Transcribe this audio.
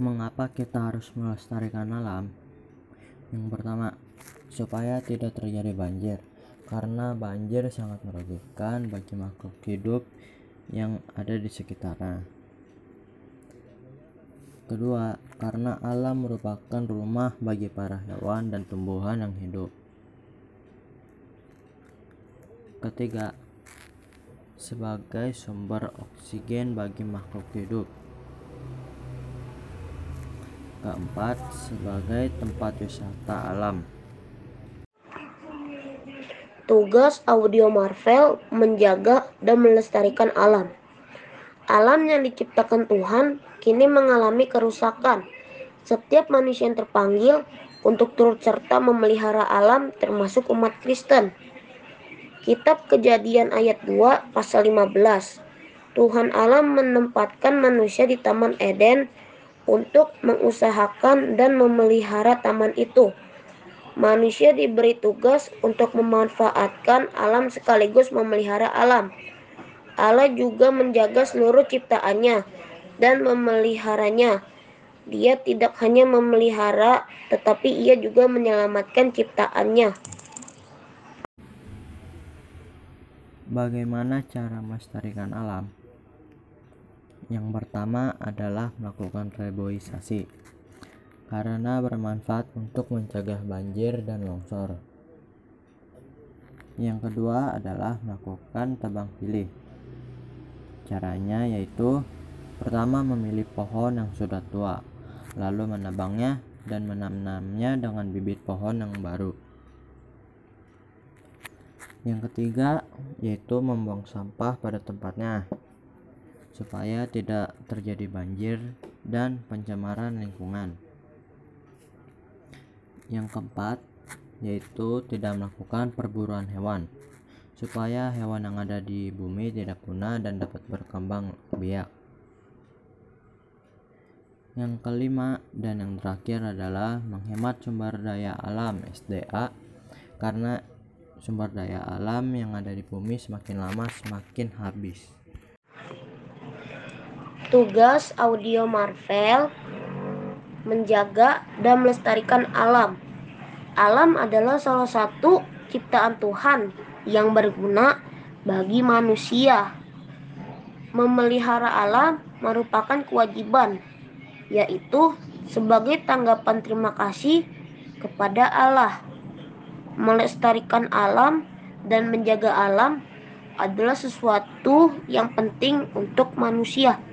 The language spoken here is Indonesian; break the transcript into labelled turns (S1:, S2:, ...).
S1: Mengapa kita harus melestarikan alam? Yang pertama, supaya tidak terjadi banjir, karena banjir sangat merugikan bagi makhluk hidup yang ada di sekitarnya. Kedua, karena alam merupakan rumah bagi para hewan dan tumbuhan yang hidup. Ketiga, sebagai sumber oksigen bagi makhluk hidup. Keempat, sebagai tempat wisata alam.
S2: Tugas audio Marvel menjaga dan melestarikan alam. Alam yang diciptakan Tuhan kini mengalami kerusakan. Setiap manusia yang terpanggil untuk turut serta memelihara alam termasuk umat Kristen. Kitab Kejadian ayat 2 pasal 15. Tuhan Allah menempatkan manusia di Taman Eden untuk mengusahakan dan memelihara taman itu. Manusia diberi tugas untuk memanfaatkan alam sekaligus memelihara alam. Allah juga menjaga seluruh ciptaannya dan memeliharanya. Dia tidak hanya memelihara, tetapi ia juga menyelamatkan ciptaannya.
S1: Bagaimana cara melestarikan alam? Yang pertama adalah melakukan reboisasi karena bermanfaat untuk mencegah banjir dan longsor. Yang kedua adalah melakukan tebang pilih. Caranya yaitu pertama memilih pohon yang sudah tua, lalu menebangnya dan menanamnya dengan bibit pohon yang baru. Yang ketiga yaitu membuang sampah pada tempatnya supaya tidak terjadi banjir dan pencemaran lingkungan. Yang keempat, yaitu tidak melakukan perburuan hewan, supaya hewan yang ada di bumi tidak punah dan dapat berkembang biak. Yang kelima dan yang terakhir adalah menghemat sumber daya alam SDA karena sumber daya alam yang ada di bumi semakin lama semakin habis.
S2: Tugas audio Marvel menjaga dan melestarikan alam. Alam adalah salah satu ciptaan Tuhan yang berguna bagi manusia. Memelihara alam merupakan kewajiban, yaitu sebagai tanggapan terima kasih kepada Allah. Melestarikan alam dan menjaga alam adalah sesuatu yang penting untuk manusia.